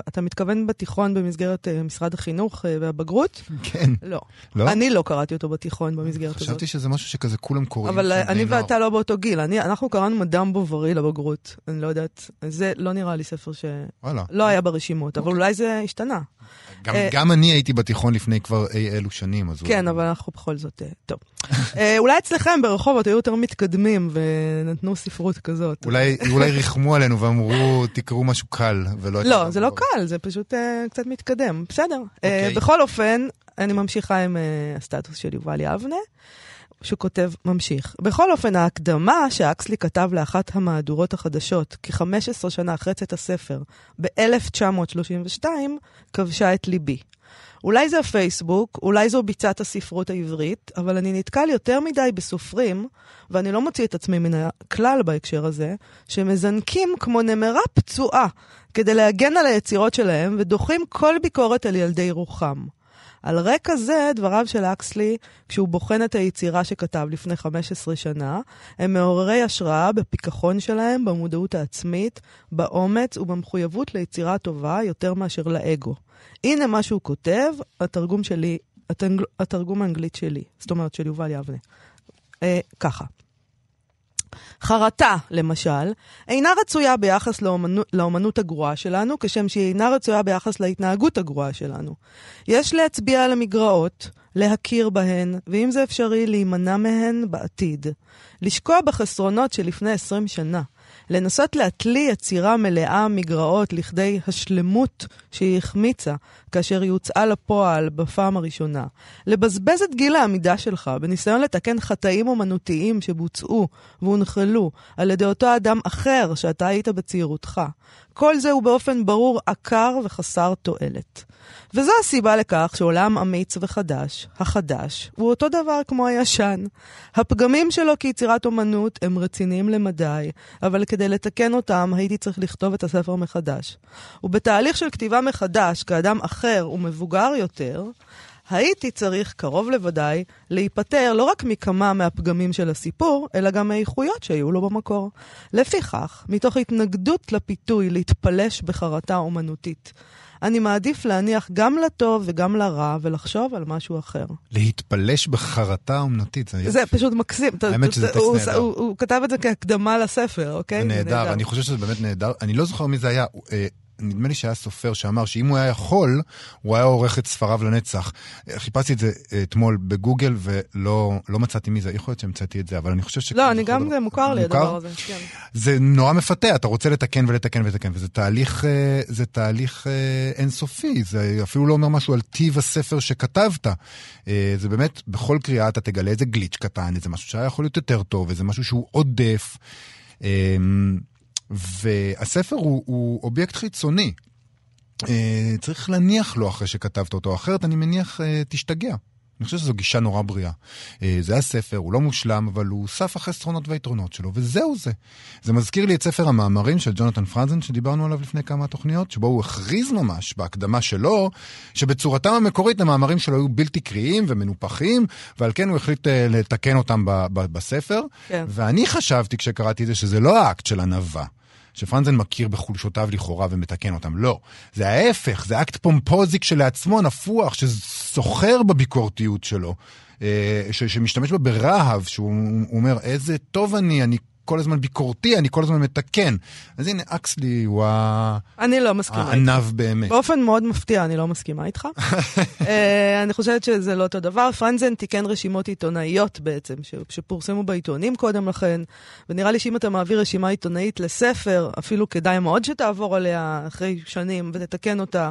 אתה מתכוון בתיכון במסגרת אה, משרד החינוך אה, והבגרות? כן. לא. לא? אני לא קראתי אותו בתיכון במסגרת הזאת. חשבתי שזה משהו שכזה כולם קוראים. אבל אני ואתה לא באותו גיל. אנחנו קראנו מדאם בוברי לבגרות. אני לא יודעת. זה לא נראה לי ספר שלא היה ברשימות, אבל אולי זה השתנה. גם, uh, גם אני הייתי בתיכון לפני כבר אי אלו שנים, אז... כן, אבל אנחנו בכל זאת... Uh, טוב. uh, אולי אצלכם ברחובות היו יותר מתקדמים ונתנו ספרות כזאת. אולי, אולי ריחמו עלינו ואמרו, תקראו משהו קל, ולא... לא, זה לא קל, זה פשוט קצת מתקדם. בסדר. Okay. Uh, בכל אופן, אני ממשיכה עם הסטטוס של יובל יבנה. שהוא כותב, ממשיך. בכל אופן, ההקדמה שאקסלי כתב לאחת המהדורות החדשות, כ-15 שנה אחרי צאת הספר, ב-1932, כבשה את ליבי. אולי זה הפייסבוק, אולי זו ביצת הספרות העברית, אבל אני נתקל יותר מדי בסופרים, ואני לא מוציא את עצמי מן הכלל בהקשר הזה, שמזנקים כמו נמרה פצועה כדי להגן על היצירות שלהם ודוחים כל ביקורת על ילדי רוחם. על רקע זה, דבריו של אקסלי, כשהוא בוחן את היצירה שכתב לפני 15 שנה, הם מעוררי השראה בפיכחון שלהם, במודעות העצמית, באומץ ובמחויבות ליצירה טובה יותר מאשר לאגו. הנה מה שהוא כותב, התרגום שלי, התרגום האנגלית שלי, זאת אומרת של יובל יבנה. אה, ככה. חרטה, למשל, אינה רצויה ביחס לאומנות, לאומנות הגרועה שלנו, כשם שהיא אינה רצויה ביחס להתנהגות הגרועה שלנו. יש להצביע על המגרעות, להכיר בהן, ואם זה אפשרי, להימנע מהן בעתיד. לשקוע בחסרונות שלפני 20 שנה. לנסות להתלי יצירה מלאה מגרעות לכדי השלמות שהיא החמיצה כאשר היא הוצאה לפועל בפעם הראשונה. לבזבז את גיל העמידה שלך בניסיון לתקן חטאים אומנותיים שבוצעו והונחלו על ידי אותו אדם אחר שאתה היית בצעירותך. כל זה הוא באופן ברור עקר וחסר תועלת. וזו הסיבה לכך שעולם אמיץ וחדש, החדש, הוא אותו דבר כמו הישן. הפגמים שלו כיצירת אומנות הם רציניים למדי, אבל כדי לתקן אותם הייתי צריך לכתוב את הספר מחדש. ובתהליך של כתיבה מחדש, כאדם אחר ומבוגר יותר, הייתי צריך, קרוב לוודאי, להיפטר לא רק מכמה מהפגמים של הסיפור, אלא גם מהאיכויות שהיו לו במקור. לפיכך, מתוך התנגדות לפיתוי להתפלש בחרטה אומנותית, אני מעדיף להניח גם לטוב וגם לרע ולחשוב על משהו אחר. להתפלש בחרטה אומנותית, זה... זה פשוט מקסים. האמת שזה טקסט הוא, נהדר. הוא, הוא כתב את זה כהקדמה לספר, אוקיי? זה נהדר, אני חושב שזה באמת נהדר. אני לא זוכר מי זה היה. נדמה לי שהיה סופר שאמר שאם הוא היה יכול, הוא היה עורך את ספריו לנצח. חיפשתי את זה אה, אתמול בגוגל ולא לא מצאתי מי זה, יכול להיות שהמצאתי את זה, אבל אני חושב ש... לא, אני גם, זה מוכר לי הדבר הזה, כן. זה נורא מפתה, אתה רוצה לתקן ולתקן ולתקן, וזה תהליך, אה, זה תהליך אה, אינסופי, זה אפילו לא אומר משהו על טיב הספר שכתבת. זה באמת, בכל קריאה אתה תגלה איזה גליץ' קטן, איזה משהו שהיה יכול להיות יותר טוב, איזה משהו שהוא עודף. והספר הוא, הוא אובייקט חיצוני. אה, צריך להניח לו אחרי שכתבת אותו, אחרת אני מניח אה, תשתגע. אני חושב שזו גישה נורא בריאה. אה, זה הספר, הוא לא מושלם, אבל הוא סף החסרונות והיתרונות שלו, וזהו זה. זה מזכיר לי את ספר המאמרים של ג'ונתן פרנזן, שדיברנו עליו לפני כמה תוכניות, שבו הוא הכריז ממש, בהקדמה שלו, שבצורתם המקורית המאמרים שלו היו בלתי קריאים ומנופחים, ועל כן הוא החליט לתקן אותם ב- ב- בספר. כן. ואני חשבתי כשקראתי את זה שזה לא אקט של ענווה. שפרנזן מכיר בחולשותיו לכאורה ומתקן אותם. לא. זה ההפך, זה אקט פומפוזי כשלעצמו, נפוח, שסוחר בביקורתיות שלו, אה, ש- שמשתמש בה ברהב, שהוא הוא אומר, איזה טוב אני, אני כל הזמן ביקורתי, אני כל הזמן מתקן. אז הנה, האקסלי הוא ה- אני לא מסכימה איתך. הענו באמת. באופן מאוד מפתיע, אני לא מסכימה איתך. <laughs> אה, אני חושבת שזה לא אותו דבר. פרנזן תיקן רשימות עיתונאיות בעצם, שפורסמו בעיתונים קודם לכן, ונראה לי שאם אתה מעביר רשימה עיתונאית לספר, אפילו כדאי מאוד שתעבור עליה אחרי שנים ותתקן אותה.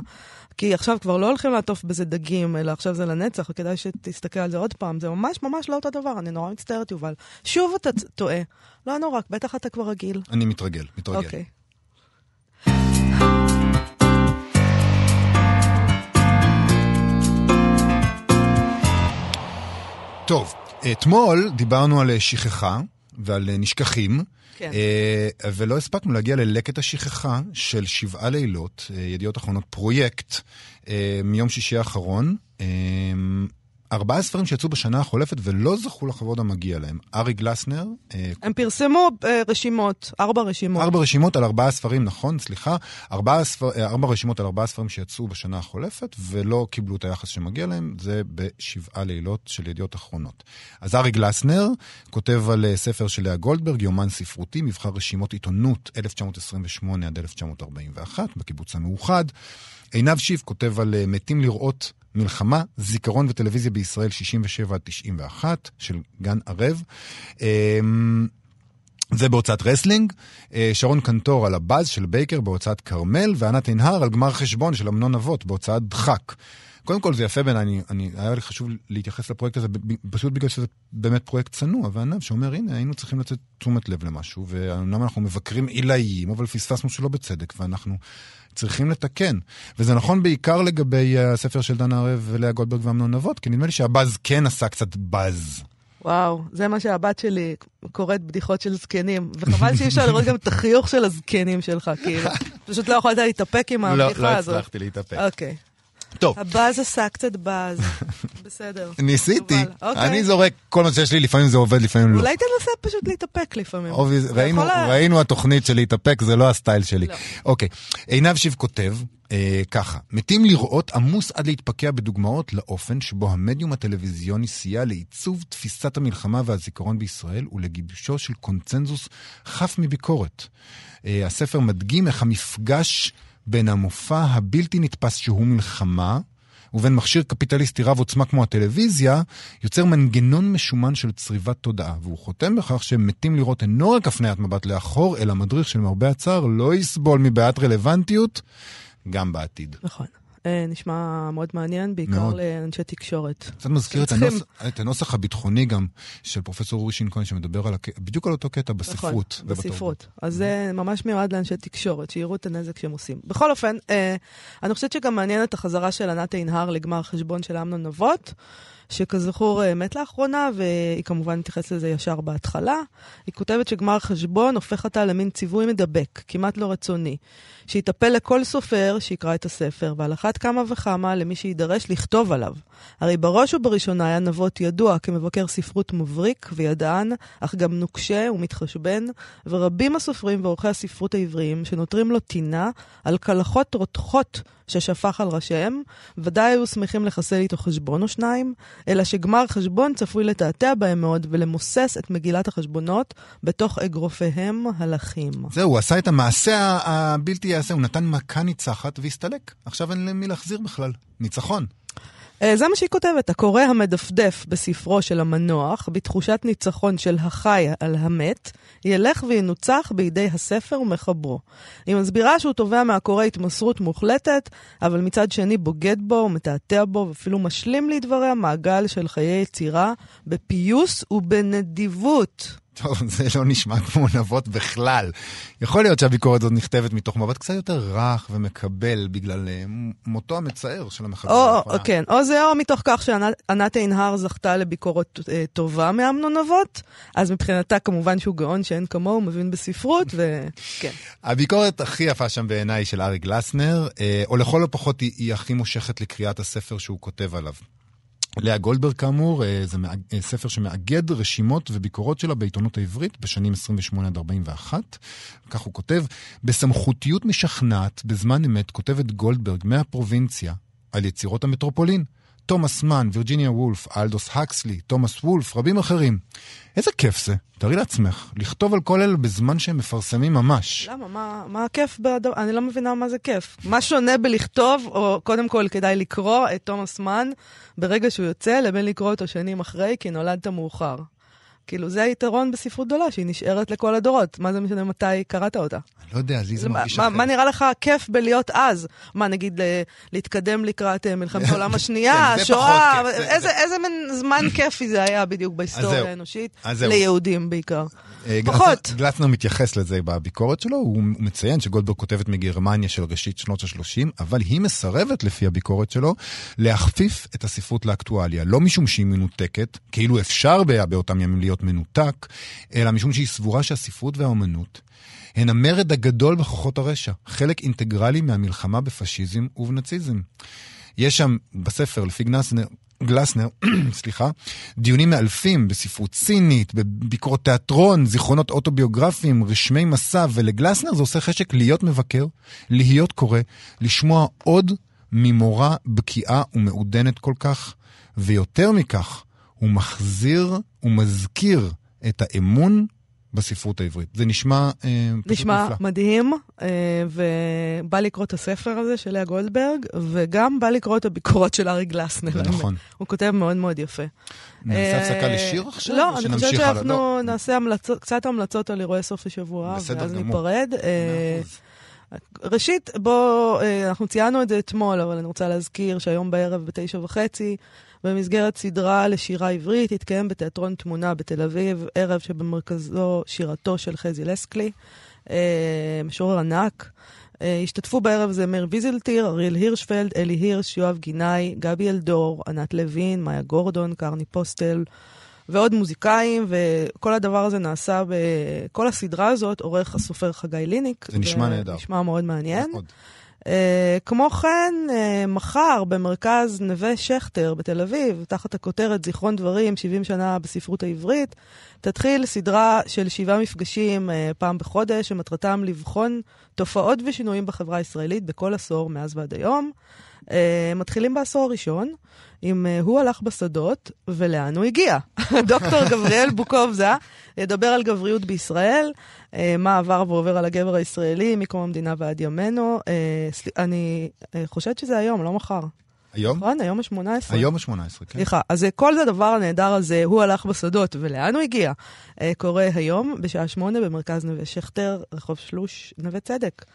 כי עכשיו כבר לא הולכים לעטוף בזה דגים, אלא עכשיו זה לנצח, וכדאי שתסתכל על זה עוד פעם. זה ממש ממש לא אותו דבר, אני נורא מצטערת, יובל. שוב אתה טועה. לא נורא, בטח אתה כבר רגיל. אני מתרגל, מתרגל. אוקיי. טוב, אתמול דיברנו על שכחה ועל נשכחים. כן. אה, ולא הספקנו להגיע ללקט השכחה של שבעה לילות, אה, ידיעות אחרונות פרויקט, אה, מיום שישי האחרון. ארבעה ספרים שיצאו בשנה החולפת ולא זכו לכבוד המגיע להם. ארי גלסנר, אה, הם פרסמו אה, רשימות, ארבע רשימות. ארבע רשימות על ארבעה ספרים, נכון, סליחה. ארבע, ספר, אה, ארבע רשימות על ארבעה ספרים שיצאו בשנה החולפת ולא קיבלו את היחס שמגיע להם, זה בשבעה לילות של ידיעות אחרונות. אז אריק גלסנר כותב על ספר של לאה גולדברג, יומן ספרותי, מבחר רשימות עיתונות 1928 עד 1941, בקיבוץ המאוחד. עינב שיף כותב על אה, מתים לראות מלחמה, זיכרון וטלוויזיה בישראל 67 עד 91, של דן ערב. אמ, זה בהוצאת רסלינג, אה, שרון קנטור על הבז של בייקר בהוצאת כרמל, וענת עינהר על גמר חשבון של אמנון נבות בהוצאת דחק. קודם כל זה יפה בעיניי, אני, אני, היה לי חשוב להתייחס לפרויקט הזה פשוט בגלל שזה באמת פרויקט צנוע וענב שאומר הנה היינו צריכים לתת תשומת לב למשהו ואומנם אנחנו מבקרים עילאיים אבל פספסנו שלא בצדק ואנחנו צריכים לתקן. וזה נכון בעיקר לגבי הספר של דן ערב ולאה גולדברג ואמנון נבות כי נדמה לי שהבאז כן עשה קצת באז. וואו, זה מה שהבת שלי קוראת בדיחות של זקנים, וחבל שאי אפשר לראות גם את החיוך של הזקנים שלך, כאילו. פשוט לא יכולת להתאפק עם לא, הבדיחה לא הזאת. הצלחתי להתאפק. אוקיי. טוב, הבאז עשה קצת באז. <laughs> בסדר. ניסיתי, אוקיי. אני זורק כל מה שיש לי, לפעמים זה עובד, לפעמים לא. אולי תנסה פשוט להתאפק לפעמים. ראינו התוכנית של להתאפק, זה לא הסטייל שלי. לא. אוקיי, עינב שיב כותב אה, ככה, מתים לראות עמוס עד להתפקע בדוגמאות לאופן שבו המדיום הטלוויזיוני סייע לעיצוב תפיסת המלחמה והזיכרון בישראל ולגיבושו של קונצנזוס חף מביקורת. אה, הספר מדגים איך המפגש בין המופע הבלתי נתפס שהוא מלחמה, ובין מכשיר קפיטליסטי רב עוצמה כמו הטלוויזיה, יוצר מנגנון משומן של צריבת תודעה. והוא חותם בכך שהם מתים לראות אינו רק הפניית מבט לאחור, אלא מדריך של מרבה הצער לא יסבול מבעיית רלוונטיות גם בעתיד. נכון. אה, נשמע מאוד מעניין, בעיקר מאוד. לאנשי תקשורת. קצת מזכיר את הנוסח, את הנוסח הביטחוני גם של פרופסור אורי כהן, שמדבר על. בדיוק על אותו קטע בספרות. נכון. בספרות. אז זה ממש מיועד לאנשי תקשורת, שיראו את הנזק שהם עושים. בכל אופן, אה, אני חושבת שגם מעניינת החזרה של ענת עינהר לגמר חשבון של אמנון נבות, שכזכור אה, מת לאחרונה, והיא כמובן מתייחסת לזה ישר בהתחלה. היא כותבת שגמר חשבון הופך אותה למין ציווי מדבק, כמעט לא רצוני, שיטפל לכל סופר שיקרא את הספר, ועל אחת כמה וכמה למי שיידרש לכתוב עליו. הרי בראש ובראשונה היה נבות ידוע כמבקר ספרות מבריק וידען, אך גם נוקשה ומתחשבן, ורבים הסופרים ועורכי הספרות העבריים שנותרים לו טינה על קלחות רותחות ששפך על ראשיהם, ודאי היו שמחים לחסל איתו חשבון או שניים, אלא שגמר חשבון צפוי לתעתע בהם מאוד ולמוסס את מגילת החשבונות בתוך אגרופיהם הלכים. זהו, הוא עשה את המעשה הבלתי ייעשה, הוא נתן מכה ניצחת והסתלק. עכשיו אין למי להחזיר בכלל. ניצחון. אה, זה מה שהיא כותבת. הקורא המדפדף בספרו של המנוח, בתחושת ניצחון של החי על המת, ילך וינוצח בידי הספר ומחברו. היא מסבירה שהוא תובע מהקורא התמסרות מוחלטת, אבל מצד שני בוגד בו ומתעתע בו, ואפילו משלים לדבריה מעגל של חיי יצירה בפיוס ובנדיבות. טוב, <laughs> זה לא נשמע כמו נבות בכלל. יכול להיות שהביקורת הזאת נכתבת מתוך מבט קצת יותר רך ומקבל בגלל אה, מותו המצער של המחבל. או, או, כן, או זה או מתוך כך שענת עינהר זכתה לביקורת אה, טובה מאמנון נבות, אז מבחינתה כמובן שהוא גאון שאין כמוהו, מבין בספרות, וכן. הביקורת הכי יפה שם בעיניי של ארי גלסנר, אה, או לכל הפחות היא, היא הכי מושכת לקריאת הספר שהוא כותב עליו. לאה גולדברג כאמור, אה, זה אה, ספר שמאגד רשימות וביקורות שלה בעיתונות העברית בשנים 28 עד 41. כך הוא כותב, בסמכותיות משכנעת, בזמן אמת, כותבת גולדברג מהפרובינציה על יצירות המטרופולין. תומאס מן, וירג'יניה וולף, אלדוס הקסלי, תומאס וולף, רבים אחרים. איזה כיף זה, תארי לעצמך, לכתוב על כל אלה בזמן שהם מפרסמים ממש. למה? מה, מה הכיף בדבר? אני לא מבינה מה זה כיף. מה שונה בלכתוב, או קודם כל כדאי לקרוא את תומאס מן ברגע שהוא יוצא, לבין לקרוא אותו שנים אחרי, כי נולדת מאוחר. כאילו, זה היתרון בספרות גדולה, שהיא נשארת לכל הדורות. מה זה משנה מתי קראת אותה? לא יודע, לי זה מרגיש אחרת. מה נראה לך כיף בלהיות אז? מה, נגיד, להתקדם לקראת אה, מלחמת <laughs> העולם השנייה, כן, זה השואה? איזה, מין זמן <coughs> כיפי זה היה בדיוק. בהיסטוריה האנושית? ליהודים בעיקר. אה, פחות. גלסנר מתייחס לזה בביקורת שלו, הוא מציין שגולדברג כותבת מגרמניה של ראשית שנות ה-30, אבל היא מסרבת, לפי הביקורת שלו, להכפיף את הספרות לאקטואליה. לא משום שהיא מנותקת, כאילו אפשר היה באותם ימים להיות מנותק, אלא משום שהיא סבורה שהספרות והאומנות הן המרד הגדול בכוחות הרשע, חלק אינטגרלי מהמלחמה בפשיזם ובנאציזם. יש שם בספר, לפי גלסנר, גלסנר, <clears throat> סליחה, דיונים מאלפים בספרות סינית, בביקורות תיאטרון, זיכרונות אוטוביוגרפיים, רשמי מסע, ולגלסנר זה עושה חשק להיות מבקר, להיות קורא, לשמוע עוד ממורה בקיאה ומעודנת כל כך, ויותר מכך, הוא מחזיר ומזכיר את האמון בספרות העברית. זה נשמע אה, פשוט נשמע נפלא. מדהים, אה, ובא לקרוא את הספר הזה של לאה גולדברג, וגם בא לקרוא את הביקורות של ארי גלסנר. זה. נכון. הוא כותב מאוד מאוד יפה. נעשה אה, הפסקה לשיר עכשיו? לא, אני חושבת הלאה? שאנחנו לא. נעשה המלצות, קצת המלצות על אירועי סוף השבוע, בסדר ואז גמור. ניפרד. אה. ראשית, בוא, אה, אנחנו ציינו את זה אתמול, אבל אני רוצה להזכיר שהיום בערב בתשע וחצי, במסגרת סדרה לשירה עברית, התקיים בתיאטרון תמונה בתל אביב, ערב שבמרכזו שירתו של חזי לסקלי, אה, משורר ענק. אה, השתתפו בערב זה מאיר ויזלטיר, אריאל הירשפלד, אלי הירש, יואב גינאי, גבי אלדור, ענת לוין, מאיה גורדון, קרני פוסטל. ועוד מוזיקאים, וכל הדבר הזה נעשה, ב... כל הסדרה הזאת עורך הסופר חגי ליניק. זה נשמע נהדר. נשמע מאוד מעניין. מאוד. אה, כמו כן, אה, מחר במרכז נווה שכטר בתל אביב, תחת הכותרת זיכרון דברים, 70 שנה בספרות העברית, תתחיל סדרה של שבעה מפגשים אה, פעם בחודש, שמטרתם לבחון תופעות ושינויים בחברה הישראלית בכל עשור מאז ועד היום. אה, מתחילים בעשור הראשון, עם אה, הוא הלך בשדות ולאן הוא הגיע. <laughs> דוקטור גבריאל בוקובזה ידבר על גבריות בישראל, אה, מה עבר ועובר על הגבר הישראלי מקום המדינה ועד ימינו. סל- אני אה, חושבת שזה היום, לא מחר. היום? נכון? היום ה-18. היום ה-18, כן. סליחה, אז אה, כל זה הדבר הנהדר הזה, הוא הלך בשדות, ולאן הוא הגיע? אה, קורה היום, בשעה שמונה, במרכז נווה שכטר, רחוב שלוש, נווה צדק.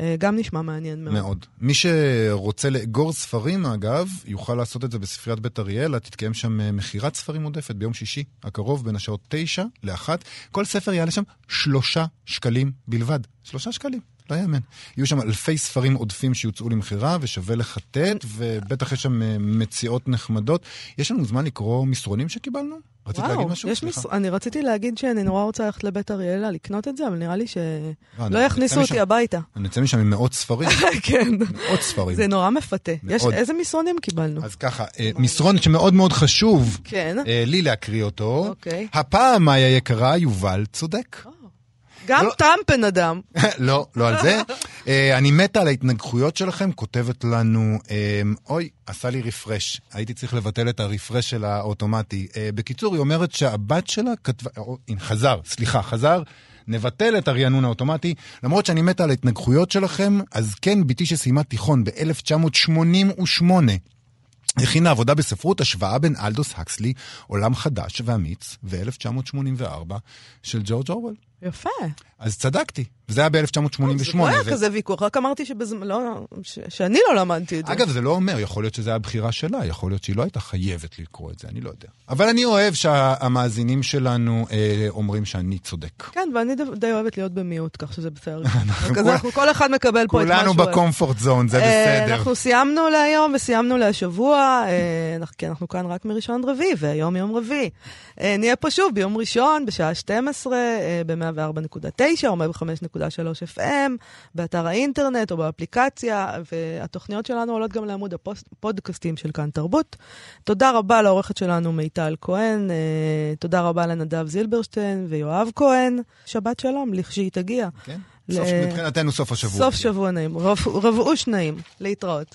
אה, גם נשמע מעניין מאוד. מאוד. מי שרוצה לאגור ספרים, אגב, יוכל לעשות את זה בספריית בית אריאלה, תתקיים שם מכירת ספרים עודפת ביום שישי הקרוב, בין השעות תשע לאחת. כל ספר יעלה שם שלושה שקלים בלבד. שלושה שקלים. לא יאמן. יהיו שם אלפי ספרים עודפים שיוצאו למכירה, ושווה לחטט, ובטח יש שם אה, מציאות נחמדות. יש לנו זמן לקרוא מסרונים שקיבלנו? רצית להגיד משהו? יש. מס... אני רציתי להגיד שאני נורא רוצה ללכת לבית אריאלה לקנות את זה, אבל נראה לי שלא לא, אני- יכניסו אותי משם- הביתה. אני יוצא משם עם מאות ספרים, <laughs> כן. מאות ספרים. זה נורא מפתה. יש. איזה מסרונים קיבלנו? אז ככה, אה, מסרון שמאוד מאוד חשוב כן. אה, לי להקריא אותו. אוקיי. הפעם, מאיה יקרה, יובל צודק. גם לא. טראמפ בן אדם. <laughs> לא, לא על זה. אה, אני מתה על ההתנגחויות שלכם, כותבת לנו, אה, אוי, עשה לי רפרש. הייתי צריך לבטל את הרפרש של האוטומטי. אה, בקיצור, היא אומרת שהבת שלה כתבה, חזר, סליחה, חזר. נבטל את הרענון האוטומטי. למרות שאני מתה על ההתנגחויות שלכם, אז כן, בתי שסיימה תיכון ב-1988, הכינה עבודה בספרות השוואה בין אלדוס הקסלי, עולם חדש ואמיץ, ו-1984 של ג'ורג' אורוול. יפה. אז צדקתי, וזה היה ב-1988. זה לא היה כזה ויכוח, רק אמרתי שבזמן, לא, ש- שאני לא למדתי את זה. אגב, זה לא אומר, יכול להיות שזו הייתה הבחירה שלה, יכול להיות שהיא לא הייתה חייבת לקרוא את זה, אני לא יודע. אבל אני אוהב שהמאזינים שלנו אה, אומרים שאני צודק. כן, ואני די- די אוהבת להיות במיעוט, כך שזה בסדר. <laughs> אז אנחנו כל אחד מקבל פה את מה כולנו שהוא אוהב. בקומפורט זון, זה אה, בסדר. אנחנו סיימנו להיום וסיימנו להשבוע, אה, כי אנחנו כאן רק מראשון עד רביעי, והיום יום רביעי. אה, נהיה פה שוב ביום ראשון, בשעה 12, ב-104.9 או 105.3 FM, באתר האינטרנט או באפליקציה, והתוכניות שלנו עולות גם לעמוד הפודקאסטים של כאן תרבות. תודה רבה לעורכת שלנו מיטל כהן, אה, תודה רבה לנדב זילברשטיין ויואב כהן. שבת שלום, לכשהיא תגיע. כן? ל- סוף- מבחינתנו סוף השבוע. סוף שבוע נעים, רב- רבעוש נעים, להתראות.